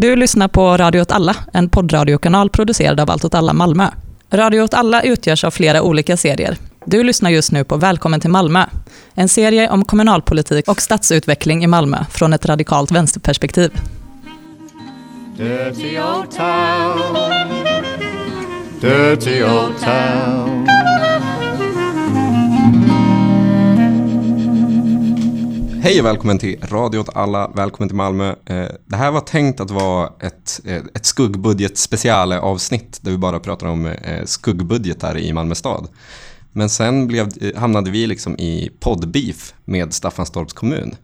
Du lyssnar på Radio åt alla, en poddradiokanal producerad av Allt åt alla Malmö. Radio åt alla utgörs av flera olika serier. Du lyssnar just nu på Välkommen till Malmö, en serie om kommunalpolitik och stadsutveckling i Malmö från ett radikalt vänsterperspektiv. Dirty old town. Dirty old town. Hej och välkommen till Radio åt alla, välkommen till Malmö. Eh, Det här var tänkt att vara ett, eh, ett skuggbudget avsnitt där vi bara pratar om eh, skuggbudgetar i Malmö stad. Men sen blev, hamnade vi liksom i poddbeef med Staffanstorps kommun.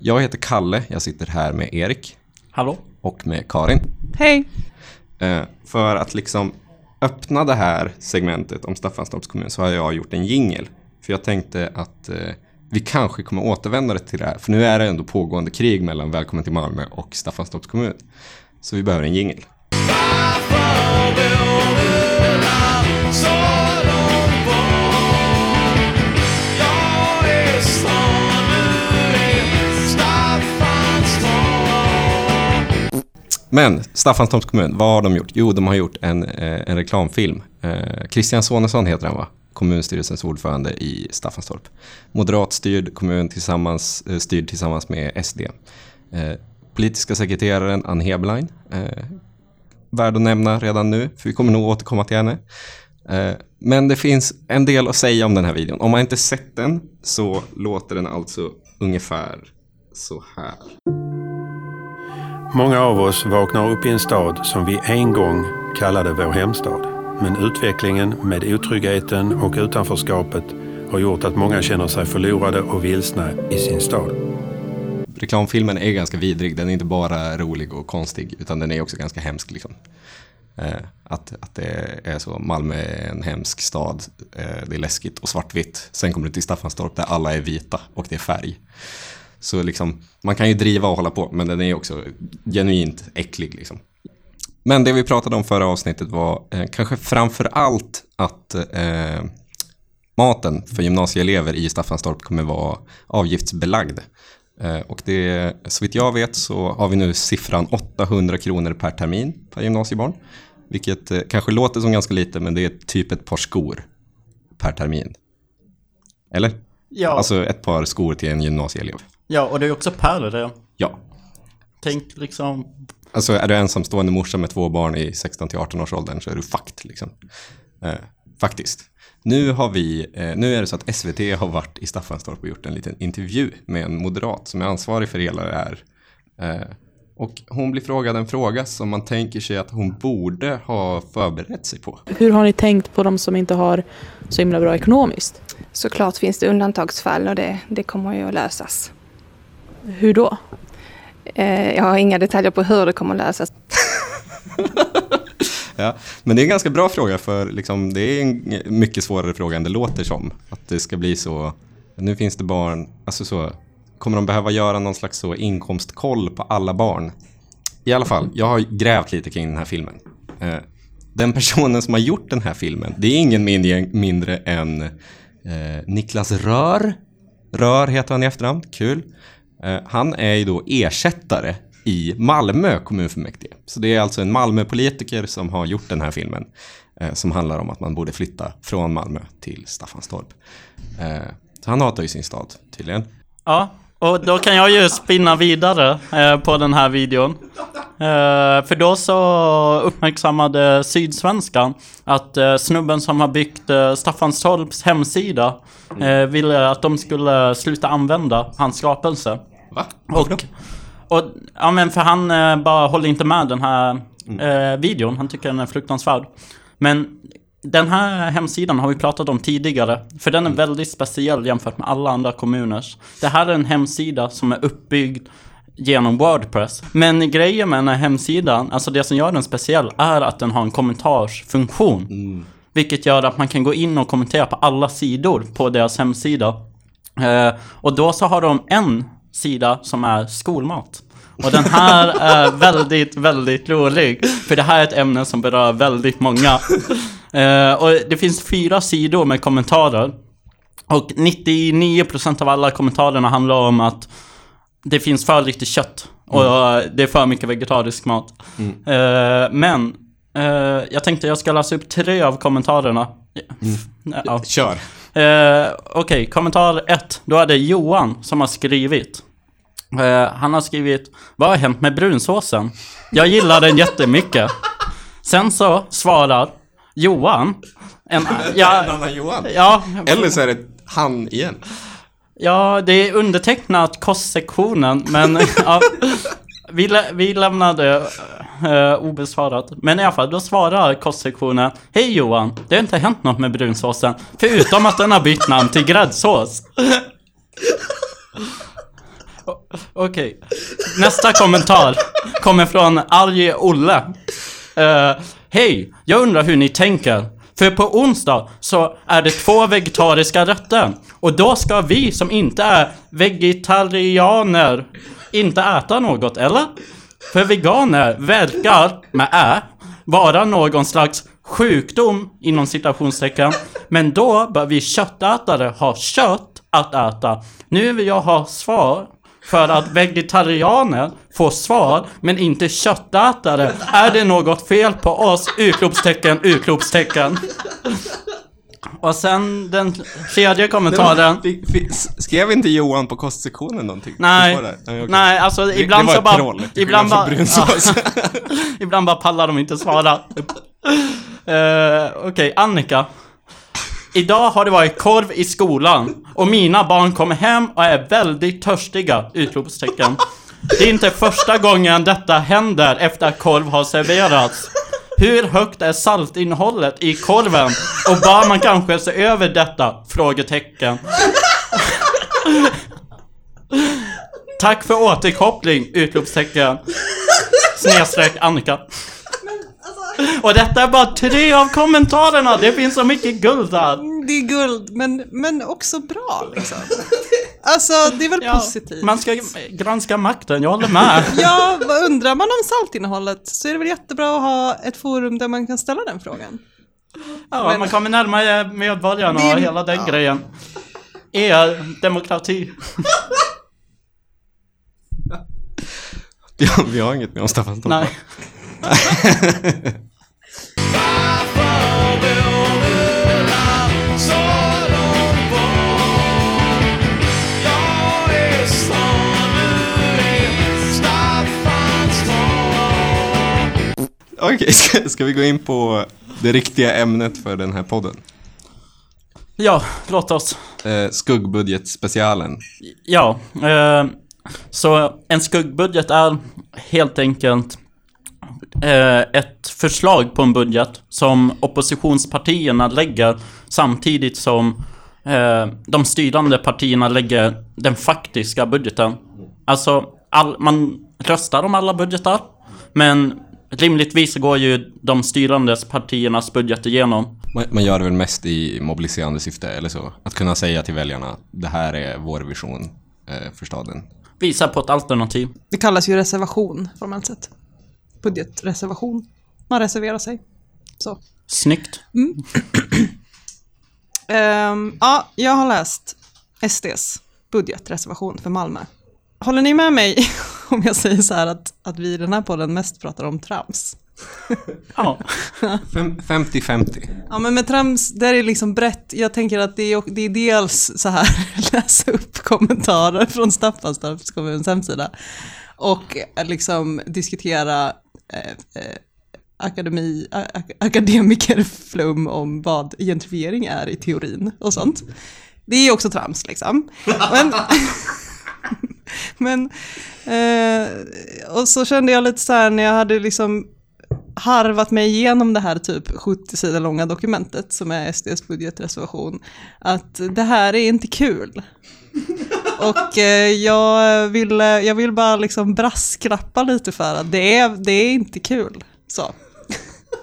Jag heter Kalle, jag sitter här med Erik Hallå? och med Karin. Hej! För att liksom öppna det här segmentet om Staffanstorps kommun så har jag gjort en jingel. För jag tänkte att eh, vi kanske kommer återvända till det här. För nu är det ändå pågående krig mellan Välkommen till Malmö och Staffanstorps kommun. Så vi behöver en jingel. Men Staffanstorps kommun, vad har de gjort? Jo, de har gjort en, eh, en reklamfilm. Eh, Christian Sonesson heter han va? Kommunstyrelsens ordförande i Staffanstorp. Moderatstyrd kommun tillsammans, eh, styrd tillsammans med SD. Eh, politiska sekreteraren Ann Heberlein. Eh, värd att nämna redan nu, för vi kommer nog återkomma till henne. Eh, men det finns en del att säga om den här videon. Om man inte sett den så låter den alltså ungefär så här. Många av oss vaknar upp i en stad som vi en gång kallade vår hemstad. Men utvecklingen med otryggheten och utanförskapet har gjort att många känner sig förlorade och vilsna i sin stad. reklamfilmen är ganska vidrig. Den är inte bara rolig och konstig, utan den är också ganska hemsk. Liksom. Eh, att, att det är så, Malmö är en hemsk stad, eh, det är läskigt och svartvitt. Sen kommer du till Staffanstorp där alla är vita och det är färg. Så liksom, man kan ju driva och hålla på, men den är också genuint äcklig. Liksom. Men det vi pratade om förra avsnittet var eh, kanske framför allt att eh, maten för gymnasieelever i Staffanstorp kommer vara avgiftsbelagd. Eh, och det, så vitt jag vet så har vi nu siffran 800 kronor per termin per gymnasiebarn. Vilket eh, kanske låter som ganska lite, men det är typ ett par skor per termin. Eller? Ja, Alltså ett par skor till en gymnasieelev. ja, och det är också per det. Ja. Tänk liksom... Alltså är du ensamstående morsa med två barn i 16 till 18 års åldern så är du fucked liksom. Eh, faktiskt. Nu har vi, eh, nu är det så att SVT har varit i Staffanstorp och gjort en liten intervju med en moderat som är ansvarig för hela det här. Eh, och hon blir frågad en fråga som man tänker sig att hon borde ha förberett sig på. Hur har ni tänkt på de som inte har så himla bra ekonomiskt? Såklart finns det undantagsfall och det, det kommer ju att lösas. Hur då? Eh, jag har inga detaljer på hur det kommer att lösas. Ja, men det är en ganska bra fråga för liksom, det är en mycket svårare fråga än det låter som. Att det ska bli så, nu finns det barn, alltså så, kommer de behöva göra någon slags så inkomstkoll på alla barn? I alla fall, jag har grävt lite kring den här filmen. Eh, den personen som har gjort den här filmen, det är ingen mindre, mindre än eh, Niklas Rör. Rör heter han i efternamn, kul. Eh, han är ju då ersättare i Malmö kommunfullmäktige. Så det är alltså en Malmöpolitiker som har gjort den här filmen. Eh, som handlar om att man borde flytta från Malmö till Staffanstorp. Eh, så han hatar ju sin stad tydligen. Ja, och då kan jag ju spinna vidare eh, på den här videon. Eh, för då så uppmärksammade Sydsvenskan att eh, snubben som har byggt eh, Staffanstorps hemsida eh, ville att de skulle sluta använda hans skapelse. Va? Varför Och, och ja men för han eh, bara håller inte med den här eh, videon. Han tycker den är fruktansvärd. Men den här hemsidan har vi pratat om tidigare. För den är väldigt speciell jämfört med alla andra kommuners. Det här är en hemsida som är uppbyggd genom Wordpress. Men grejen med den här hemsidan, alltså det som gör den speciell, är att den har en kommentarsfunktion. Vilket gör att man kan gå in och kommentera på alla sidor på deras hemsida. Eh, och då så har de en sida som är skolmat. Och den här är väldigt, väldigt rolig. För det här är ett ämne som berör väldigt många. Eh, och det finns fyra sidor med kommentarer. Och 99% av alla kommentarerna handlar om att det finns för lite kött Och det är för mycket vegetarisk mat. Eh, men, eh, jag tänkte jag ska läsa upp tre av kommentarerna. Ja. Kör. Eh, Okej, kommentar ett. Då är det Johan som har skrivit. Han har skrivit Vad har hänt med brunsåsen? Jag gillar den jättemycket. Sen så svarar Johan. En, En ja, annan Johan. ja, Eller så är det han igen. ja, det är undertecknat kostsektionen, men ja, vi, lä- vi lämnade eh, obesvarat. Men i alla fall, då svarar kostsektionen Hej Johan, det har inte hänt något med brunsåsen, förutom att den har bytt namn till gräddsås. Okej, nästa kommentar kommer från Arje Olle. Eh, Hej, jag undrar hur ni tänker. För på onsdag så är det två vegetariska rätter. Och då ska vi som inte är vegetarianer inte äta något, eller? För veganer verkar, med ä, vara någon slags sjukdom inom citationstecken. Men då bör vi köttätare ha kött att äta. Nu vill jag ha svar för att vegetarianer får svar, men inte köttätare. Är det något fel på oss? Utropstecken, utropstecken. Och sen den tredje kommentaren. Fick- fick- Skrev inte Johan på kostsektionen någonting? Nej, det? okej. nej alltså Det- ibland det så bara... troll, ibland bara... Ja, ibland bara pallar de inte svara. Uh, Okej, Annika. Idag har det varit korv i skolan och mina barn kommer hem och är väldigt törstiga! Utropstecken. Det är inte första gången detta händer efter att korv har serverats. Hur högt är saltinnehållet i korven? Och bör man kanske se över detta? Frågetecken. Tack för återkoppling! Utropstecken. Snedstreck Annika. Och detta är bara tre av kommentarerna! Det finns så mycket guld där! Det är guld, men, men också bra liksom. Alltså, det är väl Ja, positivt. man ska granska makten, jag håller med. Ja, vad undrar man om saltinnehållet så är det väl jättebra att ha ett forum där man kan ställa den frågan. Ja, man kommer närmare medborgarna och hela den ja. grejen. Er demokrati. Ja, vi har inget med om Staffan Stolpe. Nej. Okej, ska, ska vi gå in på det riktiga ämnet för den här podden? Ja, låt oss. Eh, skuggbudgetspecialen. Ja, eh, så en skuggbudget är helt enkelt eh, ett förslag på en budget som oppositionspartierna lägger samtidigt som eh, de styrande partierna lägger den faktiska budgeten. Alltså, all, man röstar om alla budgetar, men rimligtvis går ju de styrandes partiernas budget igenom. Man, gör det väl mest i mobiliserande syfte, eller så? Att kunna säga till väljarna, det här är vår vision eh, för staden. Visar på ett alternativ. Det kallas ju reservation formellt sett. Budgetreservation. Man reserverar sig. Så. Snyggt. Ehm, ja, jag har läst SDs budgetreservation för Malmö. Håller ni med mig om jag säger så här att, att vi i den här podden mest pratar om trams? Ja. Fem- 50-50. Ja men med trams, där är liksom brett, jag tänker att det är, det är dels så här, läsa upp kommentarer från Staffanstorps kommuns hemsida och eh, liksom diskutera eh, eh, akademi, akademikerflum om vad gentrifiering är i teorin och sånt. Det är också trams liksom. Men, men eh, och så kände jag lite så här när jag hade liksom harvat mig igenom det här typ 70 sidor långa dokumentet som är SDs budgetreservation, att det här är inte kul. Och eh, jag, vill, jag vill bara liksom brasklappa lite för att det är, det är inte kul. Så.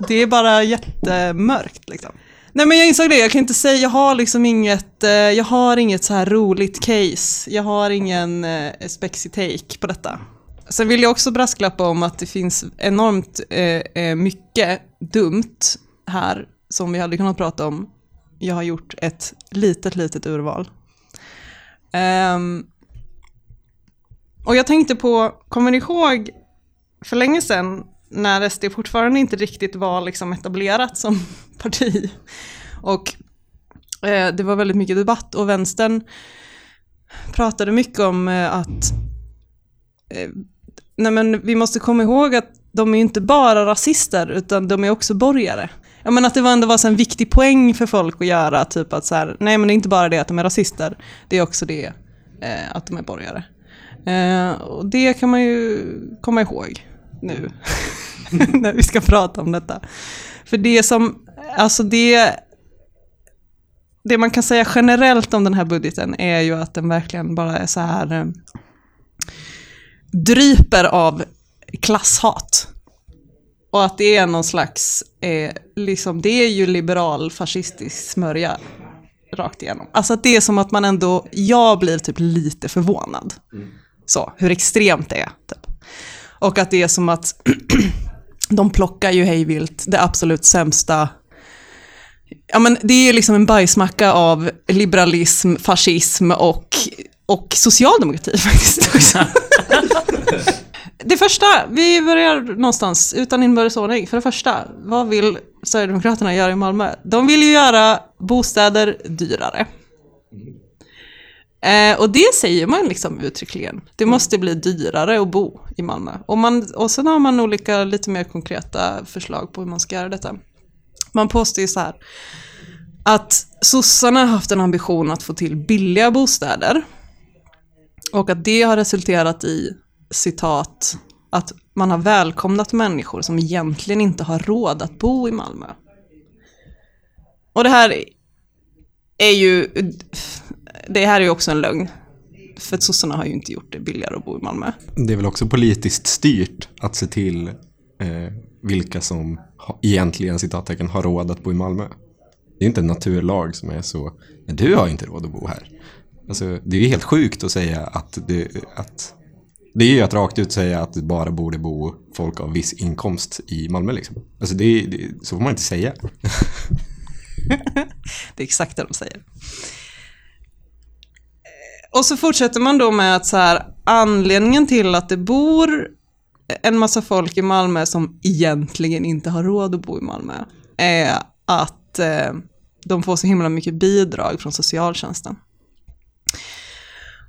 Det är bara jättemörkt liksom. Nej men jag insåg det, jag kan inte säga, jag har liksom inget, eh, jag har inget så här roligt case. Jag har ingen eh, spexy take på detta. Sen vill jag också brasklappa om att det finns enormt eh, eh, mycket dumt här som vi hade kunnat prata om. Jag har gjort ett litet, litet urval. Um, och jag tänkte på, kommer ni ihåg för länge sedan när SD fortfarande inte riktigt var liksom etablerat som parti? Och eh, det var väldigt mycket debatt och vänstern pratade mycket om eh, att eh, nej men vi måste komma ihåg att de är ju inte bara rasister utan de är också borgare. Ja men att det var ändå var en viktig poäng för folk att göra, typ att så här, nej men det är inte bara det att de är rasister, det är också det eh, att de är borgare. Eh, och det kan man ju komma ihåg nu, när vi ska prata om detta. För det som, alltså det, det man kan säga generellt om den här budgeten är ju att den verkligen bara är så här eh, dryper av klasshat. Och att det är någon slags, eh, liksom, det är ju liberal fascistisk smörja rakt igenom. Alltså att det är som att man ändå, jag blir typ lite förvånad. Så, hur extremt det är. Typ. Och att det är som att de plockar ju hejvilt det absolut sämsta Ja men det är liksom en bajsmacka av liberalism, fascism och, och socialdemokrati faktiskt också. Det första, vi börjar någonstans utan inbördesordning. För det första, vad vill Sverigedemokraterna göra i Malmö? De vill ju göra bostäder dyrare. Eh, och det säger man liksom uttryckligen. Det måste bli dyrare att bo i Malmö. Och, man, och sen har man olika lite mer konkreta förslag på hur man ska göra detta. Man påstår ju så här att sossarna har haft en ambition att få till billiga bostäder. Och att det har resulterat i, citat, att man har välkomnat människor som egentligen inte har råd att bo i Malmö. Och det här är ju, det här är ju också en lögn. För att sossarna har ju inte gjort det billigare att bo i Malmö. Det är väl också politiskt styrt att se till eh, vilka som ha, egentligen citattecken har råd att bo i Malmö. Det är inte en naturlag som är så, "Nej, du har inte råd att bo här. Alltså, det är ju helt sjukt att säga att det, att det är ju att rakt ut säga att det bara borde bo folk av viss inkomst i Malmö liksom. Alltså det, det så får man inte säga. Det är exakt det de säger. Och så fortsätter man då med att så här, anledningen till att det bor en massa folk i Malmö som egentligen inte har råd att bo i Malmö är att eh, de får så himla mycket bidrag från socialtjänsten.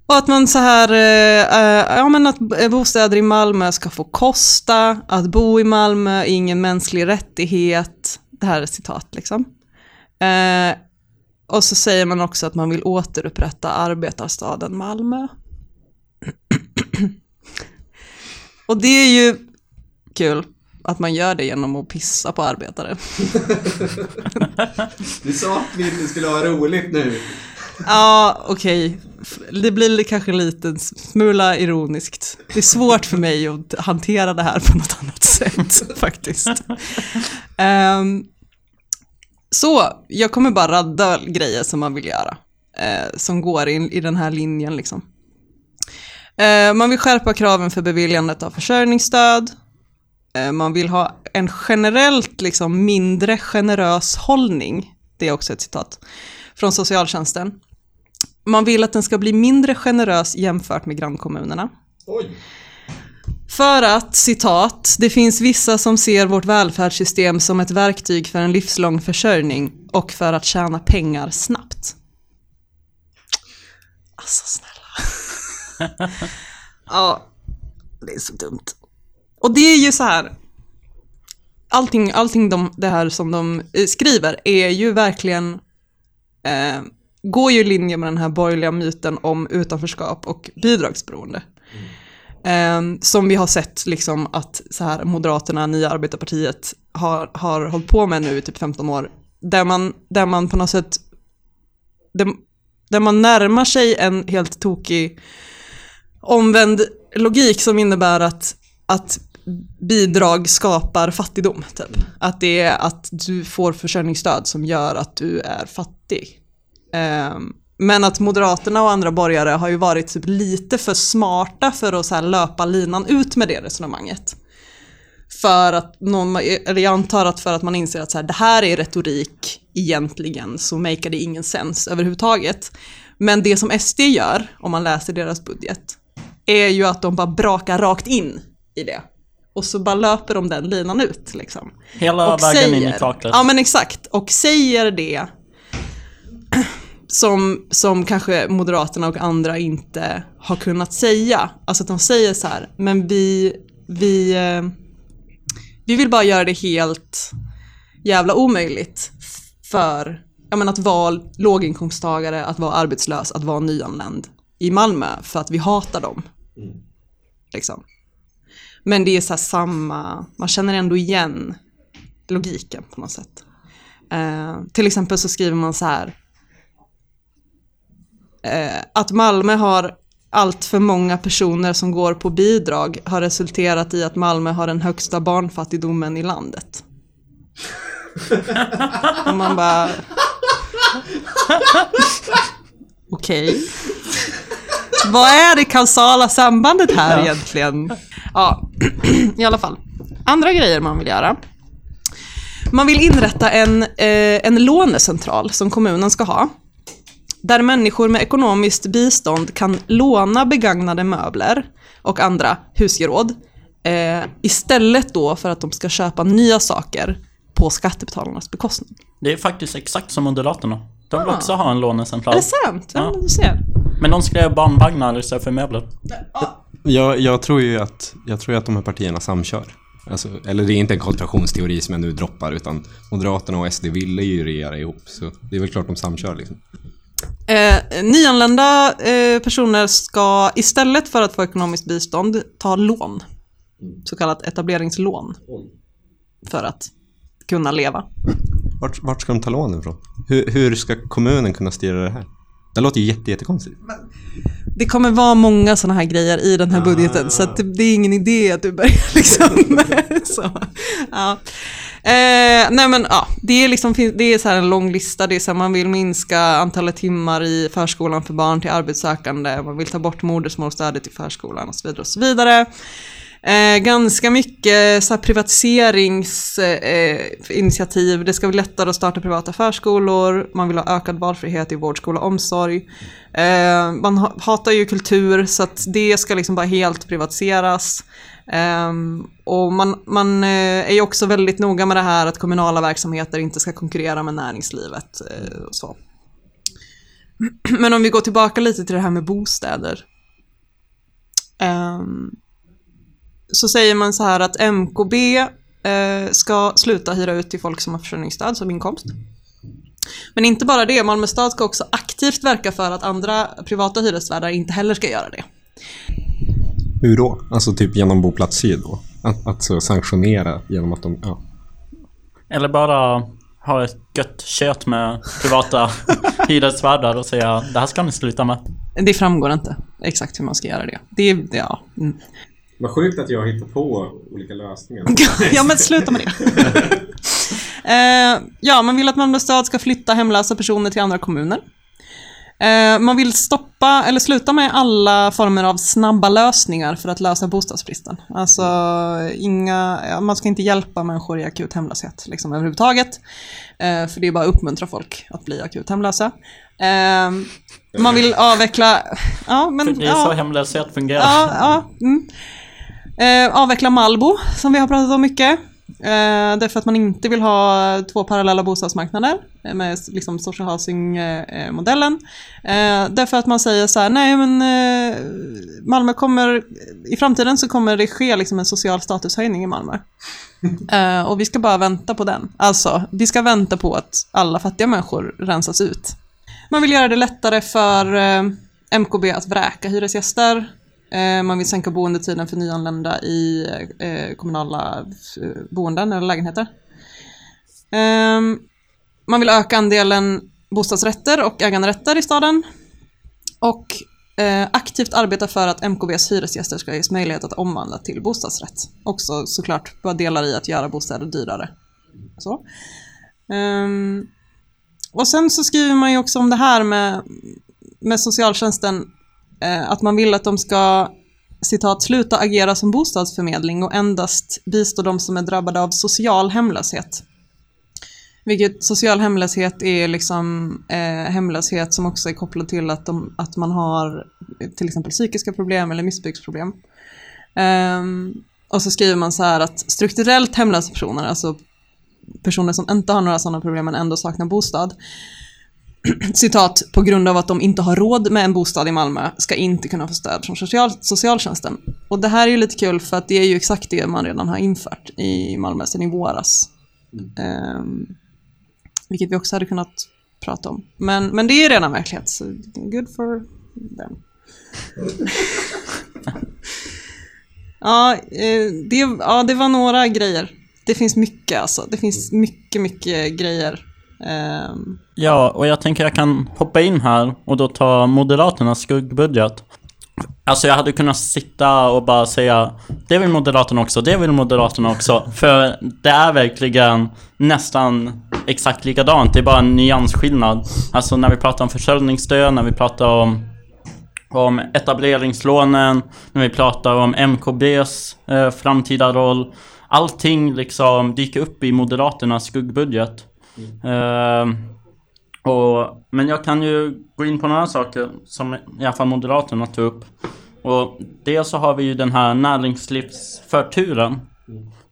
Och att man så här, eh, eh ja men att bostäder i Malmö ska få kosta, att bo i Malmö är ingen mänsklig rättighet. Det här är citat liksom. Eh, och så säger man också att man vill återupprätta arbetarstaden Malmö. och det är ju kul att man gör det genom att pissa på arbetare. Du sa att vi skulle ha roligt nu. Ja, okej. F- Det blir kanske lite smula ironiskt. Det är svårt för mig att hantera det här på något annat sätt faktiskt. Ehm, så, jag kommer bara radda grejer som man vill göra. eh, som går in i den här linjen liksom. Eh, man vill skärpa kraven för beviljandet av försörjningsstöd. Eh, man vill ha en generellt liksom mindre generös hållning. Det är också ett citat från socialtjänsten. Man vill att den ska bli mindre generös jämfört med grannkommunerna. För att, citat, det finns vissa som ser vårt välfärdssystem som ett verktyg för en livslång försörjning och för att tjäna pengar snabbt. Alltså snälla. ja, det är så dumt. Och det är ju så här, allting, allting de, det här som de eh, skriver är ju verkligen eh, går ju i linje med den här borgerliga myten om utanförskap och bidragsberoende. Mm. Eh, som vi har sett liksom att så här, Moderaterna, Nya Arbetarpartiet, har, har hållit på med nu i typ 15 år. Där man, där man på något sätt, där, där man närmar sig en helt tokig omvänd logik som innebär att, att bidrag skapar fattigdom. Typ. Att det är att du får försörjningsstöd som gör att du är fattig. Ehm, men att Moderaterna och andra borgare har ju varit typ lite för smarta för att så löpa linan ut med det resonemanget. För att någon, eller jag antar att för att man inser att så här, det här är retorik egentligen så makar det ingen sens överhuvudtaget. Men det som SD gör, om man läser deras budget, är ju att de bara brakar rakt in i det. Och så bara löper de den linan ut liksom. Hela Och vägen in i säger- kaklet. Ja men exakt, och säger det som, som kanske Moderaterna och andra inte har kunnat säga. Alltså att de säger så här, men vi, vi, eh, vi vill bara göra det helt jävla omöjligt för ja, men att vara låginkomsttagare, att vara arbetslös, att vara nyanländ i Malmö för att vi hatar dem. Liksom. Men det är så samma, man känner ändå igen logiken på något sätt. Eh, till exempel så skriver man så här eh, att Malmö har allt för många personer som går på bidrag har resulterat i att Malmö har den högsta barnfattigdomen i landet. Och man bara... Okej. Vad är det kausala sambandet här egentligen? Ja, i alla fall. Andra grejer man vill göra. Man vill inrätta en, eh, en lånecentral som kommunen ska ha. Där människor med ekonomiskt bistånd kan låna begagnade möbler och andra husgeråd. Eh, istället då för att de ska köpa nya saker på skattebetalarnas bekostnad. Det är faktiskt exakt som Moderaterna. De vill Ah. också ha en lånecentral. Är det sant? Ja, Ja. men du ser. Men de skrev barnvagnar istället för möbler. Jag, jag tror ju att, jag tror ju att de här partierna samkör. Alltså, eller det är inte en konspirationsteori som jag nu droppar, utan Moderaterna och SD ville ju regera ihop. Så det är väl klart de samkör liksom. Eh, nyanlända eh, personer ska istället för att få ekonomiskt bistånd ta lån. Så kallat etableringslån. För att kunna leva. Vart, vart ska de ta lånen ifrån? Hur, hur ska kommunen kunna styra det här? Det låter ju jätte, jättekonstigt. Det kommer vara många sådana här grejer i den här budgeten så att det, är ingen idé att du börjar liksom så. Ja. Eh, nej men ja, det är liksom det är så en lång lista. Det är så här, man vill minska antalet timmar i förskolan för barn till arbetssökande. Man vill ta bort modersmålsstödet i förskolan och så vidare och så vidare. Eh, ganska mycket så här privatiseringsinitiativ. Eh, det ska bli lättare att starta privata förskolor. Man vill ha ökad valfrihet i vård, skola och omsorg. Eh, man hatar ju kultur så att det ska liksom bara helt privatiseras. Ehm, och man, man eh, är ju också väldigt noga med det här att kommunala verksamheter inte ska konkurrera med näringslivet. Eh, och så. Men om vi går tillbaka lite till det här med bostäder. Um, så säger man så här att MKB eh, ska sluta hyra ut till folk som har försörjningsstöd som inkomst. Men inte bara det, Malmö stad ska också aktivt verka för att andra privata hyresvärdar inte heller ska göra det. Hur då? Alltså typ genom Boplats Syd då? Att, att så sanktionera genom att de, ja. Eller bara ha ett gött kött med privata hyresvärdar och säga det här ska ni sluta med. Det framgår inte exakt hur man ska göra det. Det är, ja. Mm. Vad sjukt att jag hittar på olika lösningar. ja men sluta med det. eh, ja, man vill att Malmö stad ska flytta hemlösa personer till andra kommuner. Eh, man vill stoppa, eller sluta med alla former av snabba lösningar för att lösa bostadsbristen. Alltså, inga, ja, man ska inte hjälpa människor i akut hemlöshet liksom, överhuvudtaget. Eh, för det är bara att uppmuntra folk att bli akut hemlösa. Man vill avveckla... Ja, men, För det är ja. så hemlöshet fungerar. Ja, ja. Mm. Eh, avveckla Malbo, som vi har pratat om mycket. Eh, därför att man inte vill ha två parallella bostadsmarknader eh, med liksom social housing-modellen. Eh, därför att man säger så här, nej men eh, Malmö kommer, i framtiden så kommer det ske liksom en social statushöjning i Malmö. Eh, och vi ska bara vänta på den. Alltså, vi ska vänta på att alla fattiga människor rensas ut. Man vill göra det lättare för eh, MKB att vräka hyresgäster. Eh, man vill sänka boendetiden för nyanlända i eh, kommunala eh, boenden eller lägenheter. Ehm, man vill öka andelen bostadsrätter och äganderätter i staden. Och aktivt arbeta för att MKBs hyresgäster ska ges möjlighet att omvandla till bostadsrätt. Också såklart vara delar i att göra bostäder dyrare. Så. Ehm, och sen så skriver man ju också om det här med, med socialtjänsten, Eh, att man vill att de ska citat, sluta agera som bostadsförmedling och endast bistå de som är drabbade av social hemlöshet. Vilket social hemlöshet är liksom eh, hemlöshet som också är kopplad till att, de, att man har till exempel psykiska problem eller missbruksproblem. Um, och så skriver man så här att strukturellt hemlösa personer, alltså personer som inte har några sådana problem men ändå saknar bostad, citat, på grund av att de inte har råd med en bostad i Malmö ska inte kunna få stöd från social, socialtjänsten. Och det här är ju lite kul för att det är ju exakt det man redan har infört i Malmö sedan i våras. Ehm, vilket vi också hade kunnat prata om. Men, men det är ju redan verklighet, så good for them. ja, eh, det, ja, det var några grejer. Det finns mycket alltså. Det finns mycket, mycket grejer. Ehm, Ja, och jag tänker jag kan hoppa in här och då ta Moderaternas skuggbudget. Alltså jag hade kunnat sitta och bara säga Det vill Moderaterna också, det vill Moderaterna också. För det är verkligen nästan exakt likadant. Det är bara en nyansskillnad. Alltså när vi pratar om försörjningsstöd, när vi pratar om om etableringslånen, när vi pratar om MKBs eh, framtida roll. Allting liksom dyker upp i Moderaternas skuggbudget. Eh, och, men jag kan ju gå in på några saker som i alla fall Moderaterna tog upp. Och dels så har vi ju den här näringslivsförturen.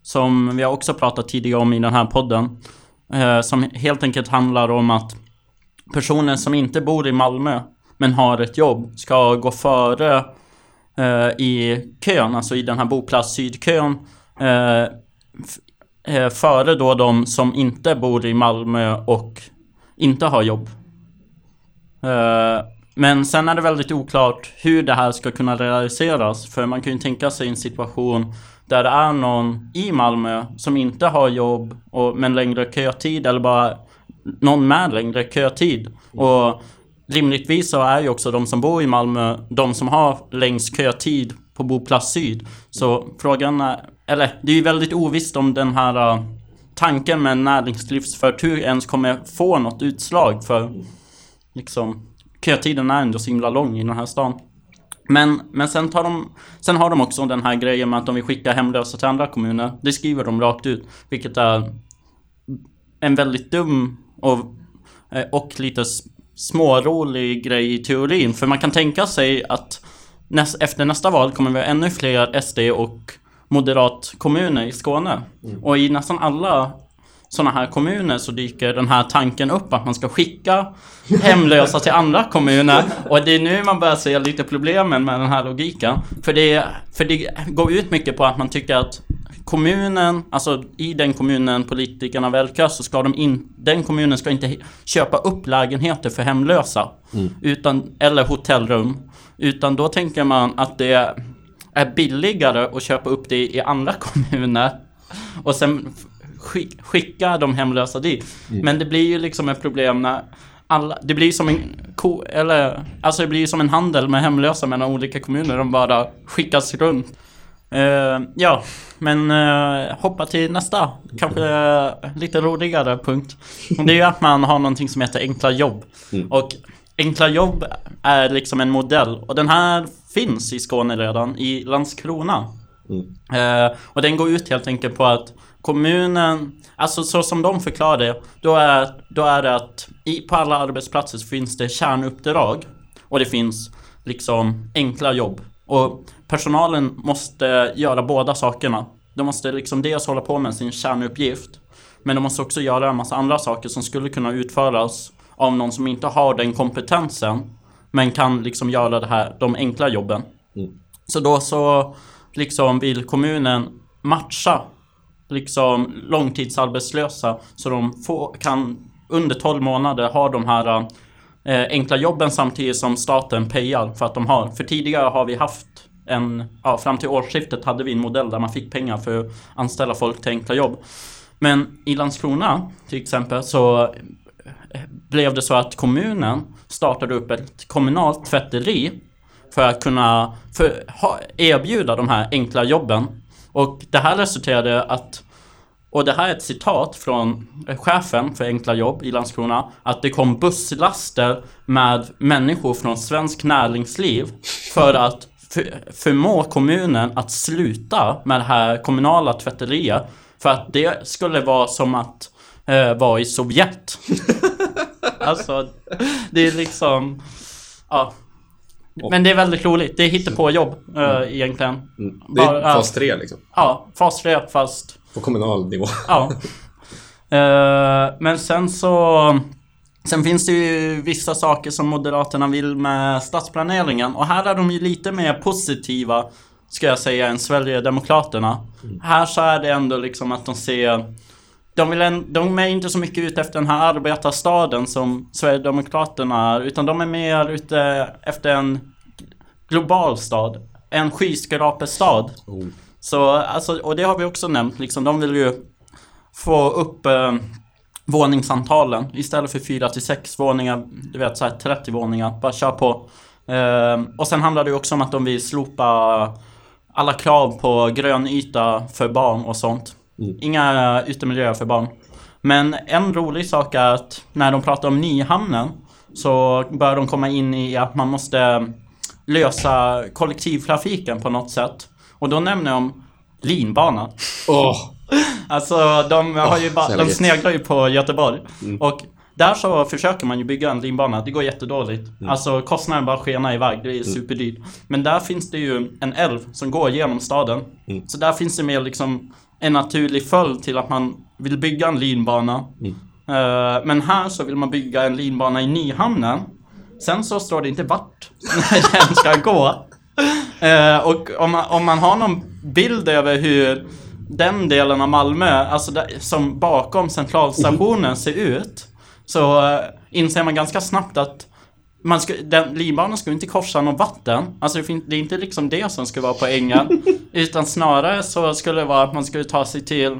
Som vi har också pratat tidigare om i den här podden. Eh, som helt enkelt handlar om att personer som inte bor i Malmö men har ett jobb ska gå före eh, i kön, alltså i den här boplats sydkön. Eh, eh, före då de som inte bor i Malmö och inte har jobb. Eh, men sen är det väldigt oklart hur det här ska kunna realiseras. För man kan ju tänka sig en situation där det är någon i Malmö som inte har jobb och, men längre kötid eller bara någon med längre kötid. Och rimligtvis så är ju också de som bor i Malmö de som har längst kötid på boplats syd. Så frågan är, eller det är ju väldigt ovisst om den här uh, tanken med näringslivsförtur ens kommer få något utslag för liksom kötiden är ändå så himla lång i den här stan. Men, men sen, tar de, sen har de också den här grejen med att de vill skicka hemlösa till andra kommuner. Det skriver de rakt ut. Vilket är en väldigt dum och, eh, och lite smårolig grej i teorin. För man kan tänka sig att näst, efter nästa val kommer vi ha ännu fler SD och moderatkommuner i Skåne. Och i nästan alla sådana här kommuner så dyker den här tanken upp att man ska skicka hemlösa till andra kommuner. Och det är nu man börjar se lite problemen med den här logiken. För det, för det går ut mycket på att man tycker att kommunen, alltså i den kommunen politikerna verkar så ska de in, den kommunen ska inte köpa upp lägenheter för hemlösa. Utan, eller hotellrum. Utan då tänker man att det är billigare att köpa upp det i andra kommuner. Och sen skick, skicka de hemlösa dit. Men det blir ju liksom ett problem när alla, det blir som en ko, eller alltså det blir som en handel med hemlösa mellan olika kommuner. De bara skickas runt. Eh, ja, men uh, hoppa till nästa, kanske eh, lite roligare punkt. Det är ju att man har någonting som heter enkla jobb. Och enkla jobb är liksom en modell. Och den här finns i Skåne redan, i Landskrona. Eh, och den går ut helt enkelt på att kommunen, alltså så som de förklarar det, då är, då är det att i, på alla arbetsplatser så finns det kärnuppdrag och det finns liksom enkla jobb. Och personalen måste göra båda sakerna. De måste liksom dels hålla på med sin kärnuppgift, men de måste också göra en massa andra saker som skulle kunna utföras av någon som inte har den kompetensen, men kan liksom göra det här, de enkla jobben. Så då så liksom vill kommunen matcha liksom långtidsarbetslösa så de får, kan under 12 månader ha de här eh, enkla jobben samtidigt som staten payar för att de har. För tidigare har vi haft en, ja, fram till årsskiftet hade vi en modell där man fick pengar för att anställa folk till enkla jobb. Men i Landskrona till exempel så blev det så att kommunen startade upp ett kommunalt tvätteri för att kunna för, ha, erbjuda de här enkla jobben. Och det här resulterade att och det här är ett citat från chefen för Enkla Jobb i Landskrona. Att det kom busslaster med människor från svensk näringsliv för att för, förmå kommunen att sluta med det här kommunala tvätteriet. För att det skulle vara som att eh, vara i Sovjet. alltså, det är liksom... Ja. Men det är väldigt roligt. Det är hittepåjobb uh, egentligen. Mm. Det är Bara- fas 3 liksom. Ja, fas 3 fast... På kommunal nivå. Ja. Eh, men sen så... Sen finns det ju vissa saker som Moderaterna vill med stadsplaneringen och här är de ju lite mer positiva ska jag säga än Sverigedemokraterna. Här så är det ändå liksom att de ser de, vill en, de är inte så mycket ute efter den här arbetarstaden som Sverigedemokraterna är utan de är mer ute efter en global stad. En skyskrapestad. Så, alltså, och det har vi också nämnt liksom. De vill ju få upp eh, våningsantalen istället för 4 till 6 våningar, du vet så här 30 våningar, bara kör på. Eh, och sen handlar det också om att de vill slopa alla krav på grön yta för barn och sånt. Inga utemiljöer för barn. Men en rolig sak är att när de pratar om Nyhamnen så bör de komma in i att man måste lösa kollektivtrafiken på något sätt. Och då nämner de linbanan. Åh! Alltså de har ju bara, de sneglar ju på Göteborg. Och där så försöker man ju bygga en linbana, det går jättedåligt. Alltså kostnaden bara skenar iväg, det är superdyrt. Men där finns det ju en älv som går genom staden. Så där finns det mer liksom en naturlig följd till att man vill bygga en linbana. Eh, men här så vill man bygga en linbana i Nyhamnen. Sen så står det inte vart den ska gå. Eh, och om man, om man har någon bild över hur den delen av Malmö, alltså där, som bakom centralstationen ser ut. Så eh, inser man ganska snabbt att man ska, den, linbanan ska inte korsa något vatten. Alltså det, det är inte liksom det som ska vara poängen. utan snarare så skulle det vara att man skulle ta sig till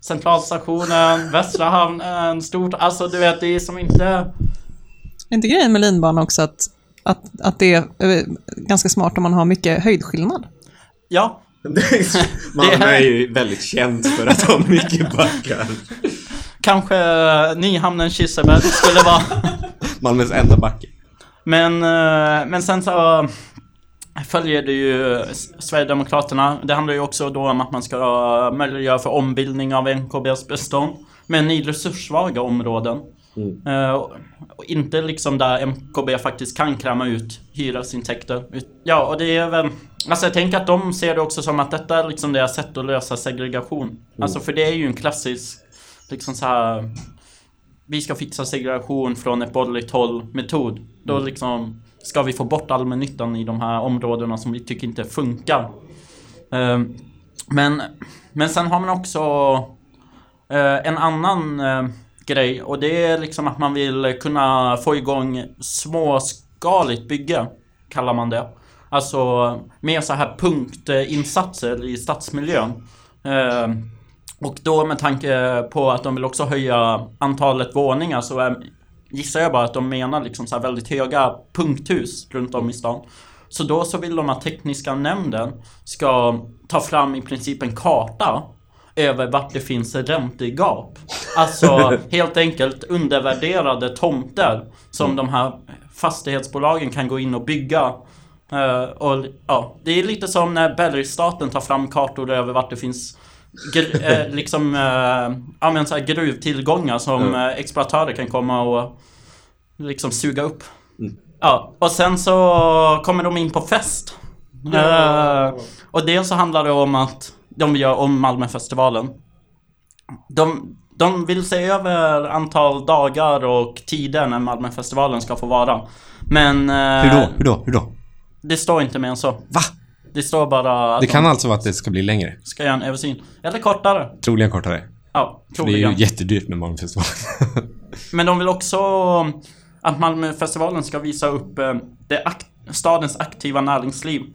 Centralstationen, Västra hamnen, stort, alltså du vet det är som inte... Är inte grejen med linbana också att, att, att det är eh, ganska smart om man har mycket höjdskillnad? Ja, Malmö är ju väldigt känt för att ha mycket backar. kanske Nyhamnen Kirseberg skulle vara... Malmös enda backe. Men, eh, men sen så följer det ju Sverigedemokraterna. Det handlar ju också då om att man ska eh, möjliggöra för ombildning av NKBs bestånd. Men i resurssvaga områden. Och och inte liksom där MKB faktiskt kan kräma ut hyresintäkter. Ja, och det är väl... Alltså jag tänker att de ser det också som att detta är liksom deras sätt att lösa segregation. Alltså för det är ju en klassisk, liksom så här vi ska fixa segregation från ett borgerligt håll metod. Då liksom ska vi få bort allmännyttan i de här områdena som vi tycker inte funkar. Ehm, men, men sen har man också eh, en annan eh, grej och det är liksom att man vill kunna få igång småskaligt bygge, kallar man det. Alltså mer så här punktinsatser i stadsmiljön. Och då med tanke på att de vill också höja antalet våningar så är, gissar jag bara att de menar liksom så väldigt höga punkthus runt om i stan. Så då så vill de att tekniska nämnden ska ta fram i princip en karta över vart det finns räntegap. Alltså helt enkelt undervärderade tomter som de här fastighetsbolagen kan gå in och bygga. Eh, och ja, det är lite som när Bergsstaten tar fram kartor över vart det finns gr- eh, liksom, eh, ja, men så här gruvtillgångar som eh, exploatörer kan komma och liksom suga upp. Ja, och sen så kommer de in på fest. Eh, och dels så handlar det om att de göra om Malmöfestivalen. De, de vill se över antal dagar och tider när Malmöfestivalen ska få vara. Men... eh, Hur då? Hur då? Hur då? Det står inte mer än så. Va? Det står bara Det kan de alltså vara att det ska bli längre. ska göra en översyn. Eller kortare. Troligen kortare. Ja, För det är ju troligen. jättedyrt med Malmöfestivalen. Men de vill också att Malmöfestivalen ska visa upp eh, det akt- stadens aktiva näringsliv.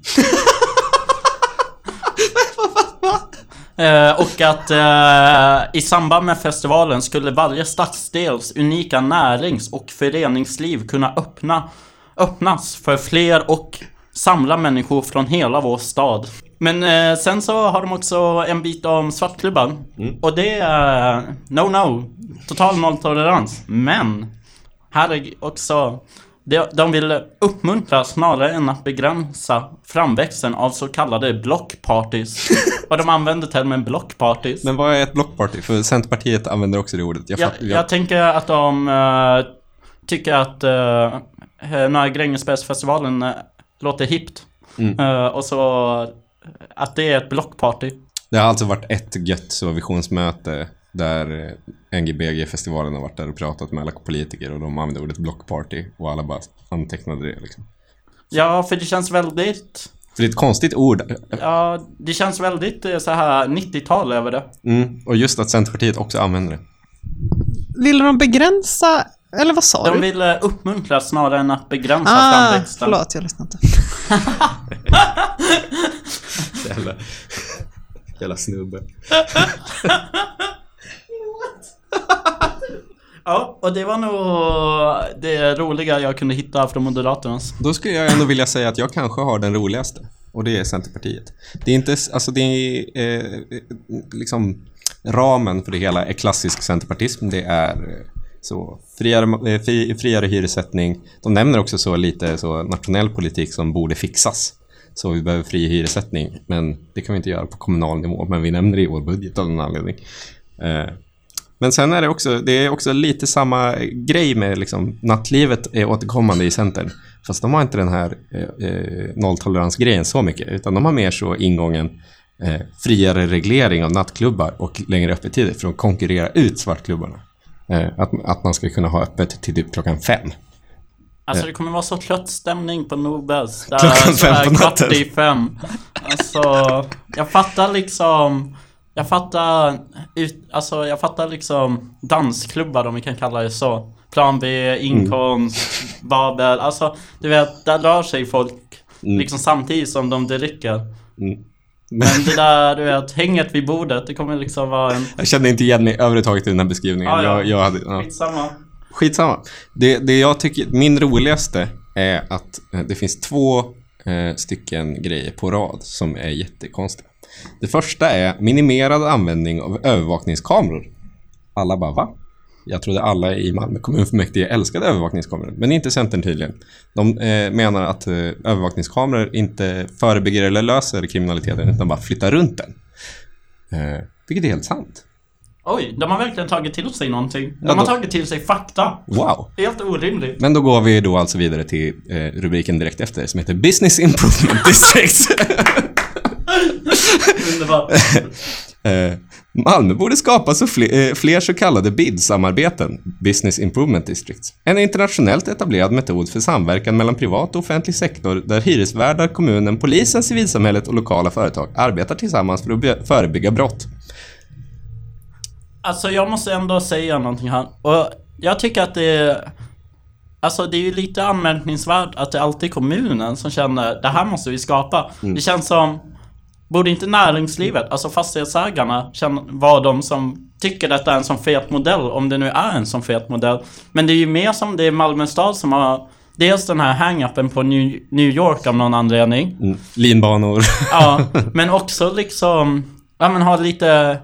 Eh, och att eh, i samband med festivalen skulle varje stadsdels unika närings och föreningsliv kunna öppna, öppnas för fler och samla människor från hela vår stad. Men eh, sen så har de också en bit om svartklubban. Och det är no no, total nolltolerans. Men här är också de, vill uppmuntra snarare än att begränsa framväxten av så kallade blockpartys. Och de använder termen blockpartys. Men vad är ett blockparty? För Centerpartiet använder också det ordet. Jag, Jag, fatt- jag tänker att de eh, tycker att uh, Norra Grängesbergsfestivalen eh, låter hippt. Mm. Eh, och så att det är ett blockparty. Det har alltså varit ett gött så visionsmöte där NGBG-festivalen har varit där och pratat med alla politiker och de använde ordet blockparty och alla bara antecknade det liksom. Ja, för det känns väldigt... För det är ett konstigt ord. Ja, det känns väldigt eh, så här 90-tal över det. Mm. Och just att Centerpartiet också använder det. Ville de begränsa, eller vad sa De du? vill eh, uppmuntra snarare än att begränsa Ah, framväxten. förlåt, jag lyssnade inte. Jävla, jävla snubbe. Ja, och det var nog det roliga jag kunde hitta från Moderaternas. Då skulle jag ändå vilja säga att jag kanske har den roligaste. Och det är Centerpartiet. Det är inte, alltså det är eh, liksom ramen för det hela är klassisk centerpartism. Det är eh, så friare, eh, fri, friare hyressättning. De nämner också så lite så nationell politik som borde fixas. Så vi behöver fri hyressättning. Men det kan vi inte göra på kommunal nivå. Men vi nämner det i vår budget av någon anledning. Eh, men sen är det också, det är också lite samma grej med liksom, nattlivet är återkommande i Centern. Fast de har inte den här eh, eh nolltoleransgrejen så mycket, utan de har mer så ingången eh, friare reglering av nattklubbar och längre öppettider för att konkurrera ut svartklubbarna. Eh, att, att man ska kunna ha öppet till typ klockan fem. Alltså det kommer vara så trött stämning på Nobels. Där Klockan så här fem på natten. I fem. Alltså, jag fattar liksom... Jag fattar... Ut, alltså jag fattar liksom dansklubbar om vi kan kalla det så. Plan B, inkomst, Babel. Alltså, du vet, där rör sig folk. Liksom samtidigt som de dricker. Mm. Men det där, du vet, hänget vid bordet, det kommer liksom vara en... Jag kände inte igen mig överhuvudtaget i den här beskrivningen. Ja, ja. Jag, jag hade, ja. Skitsamma. Skitsamma. Det, det jag tycker, min roligaste är att eh, det finns två eh, stycken grejer på rad som är jättekonstiga. Det första är minimerad användning av övervakningskameror. Alla bara va? Jag trodde alla i Malmö kommunfullmäktige älskade övervakningskameror, men inte Centern tydligen. De eh, menar att eh, övervakningskameror inte förebygger eller löser kriminaliteten, utan bara flyttar runt den. Eh, vilket är helt sant. Oj, de har verkligen tagit till sig någonting. De Ja, har de- tagit till sig fakta. Wow! Helt orimligt. Men då går vi då alltså vidare till eh, rubriken direkt efter som heter Business Improvement District. Underbart. eh, Malmö borde skapa så fler, eh, fler så kallade BID-samarbeten, Business Improvement Districts. En internationellt etablerad metod för samverkan mellan privat och offentlig sektor där hyresvärdar, kommunen, polisen, civilsamhället och lokala företag arbetar tillsammans för att förebygga brott. Alltså jag måste ändå säga någonting här. Och jag tycker att det är... Alltså det är ju lite anmärkningsvärt att det alltid är kommunen som känner det här måste vi skapa. Det känns som... Borde inte näringslivet, alltså fastighetsägarna, vara de som tycker detta är en sån fet modell, om det nu är en sån fet modell. Men det är ju mer som det är Malmö stad som har dels den här hang-upen på New, New York av någon anledning. Mm. Linbanor. Ja, men också liksom... Ja men har lite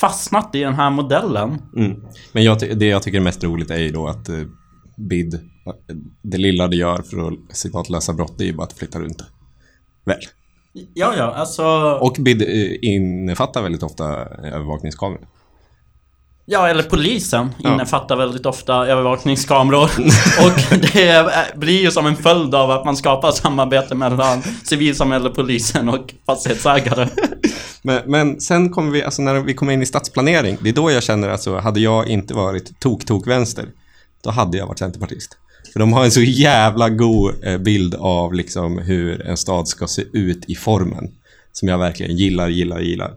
fastnat i den här modellen. Mm. Men jag, det jag tycker är mest roligt är ju då att eh, BID, eh, det lilla det gör för att citat lösa brott, det är ju bara att flytta runt. Väl? Ja, ja, alltså... Och BID eh, innefattar väldigt ofta övervakningskameror. Ja, eller polisen Ja. innefattar väldigt ofta övervakningskameror. och det är- blir ju som en följd av att man skapar samarbete mellan civilsamhälle, polisen och fastighetsägare. Men, men sen kommer vi, alltså när vi kommer in i stadsplanering, det är då jag känner att så, hade jag inte varit tok-tok-vänster, då hade jag varit centerpartist. För de har en så jävla god eh, bild av liksom hur en stad ska se ut i formen. Som jag verkligen gillar, gillar, gillar.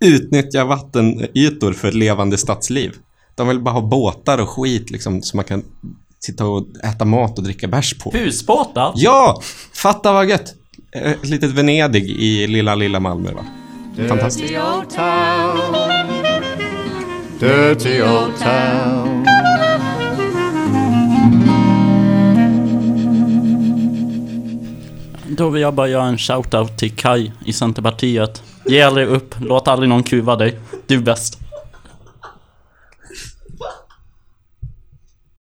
Utnyttja vattenytor för ett levande stadsliv. De vill bara ha båtar och skit liksom, så man kan sitta och äta mat och dricka bärs på. Husbåtar? Ja! Fatta vad gött! Eh, Ett litet Venedig i lilla, lilla Malmö va? Fantastiskt. Dirty old town. Dirty old town. Då vill jag bara göra en shoutout till Kai i Centerpartiet. Ge aldrig upp, låt aldrig någon kuva dig. Du är bäst.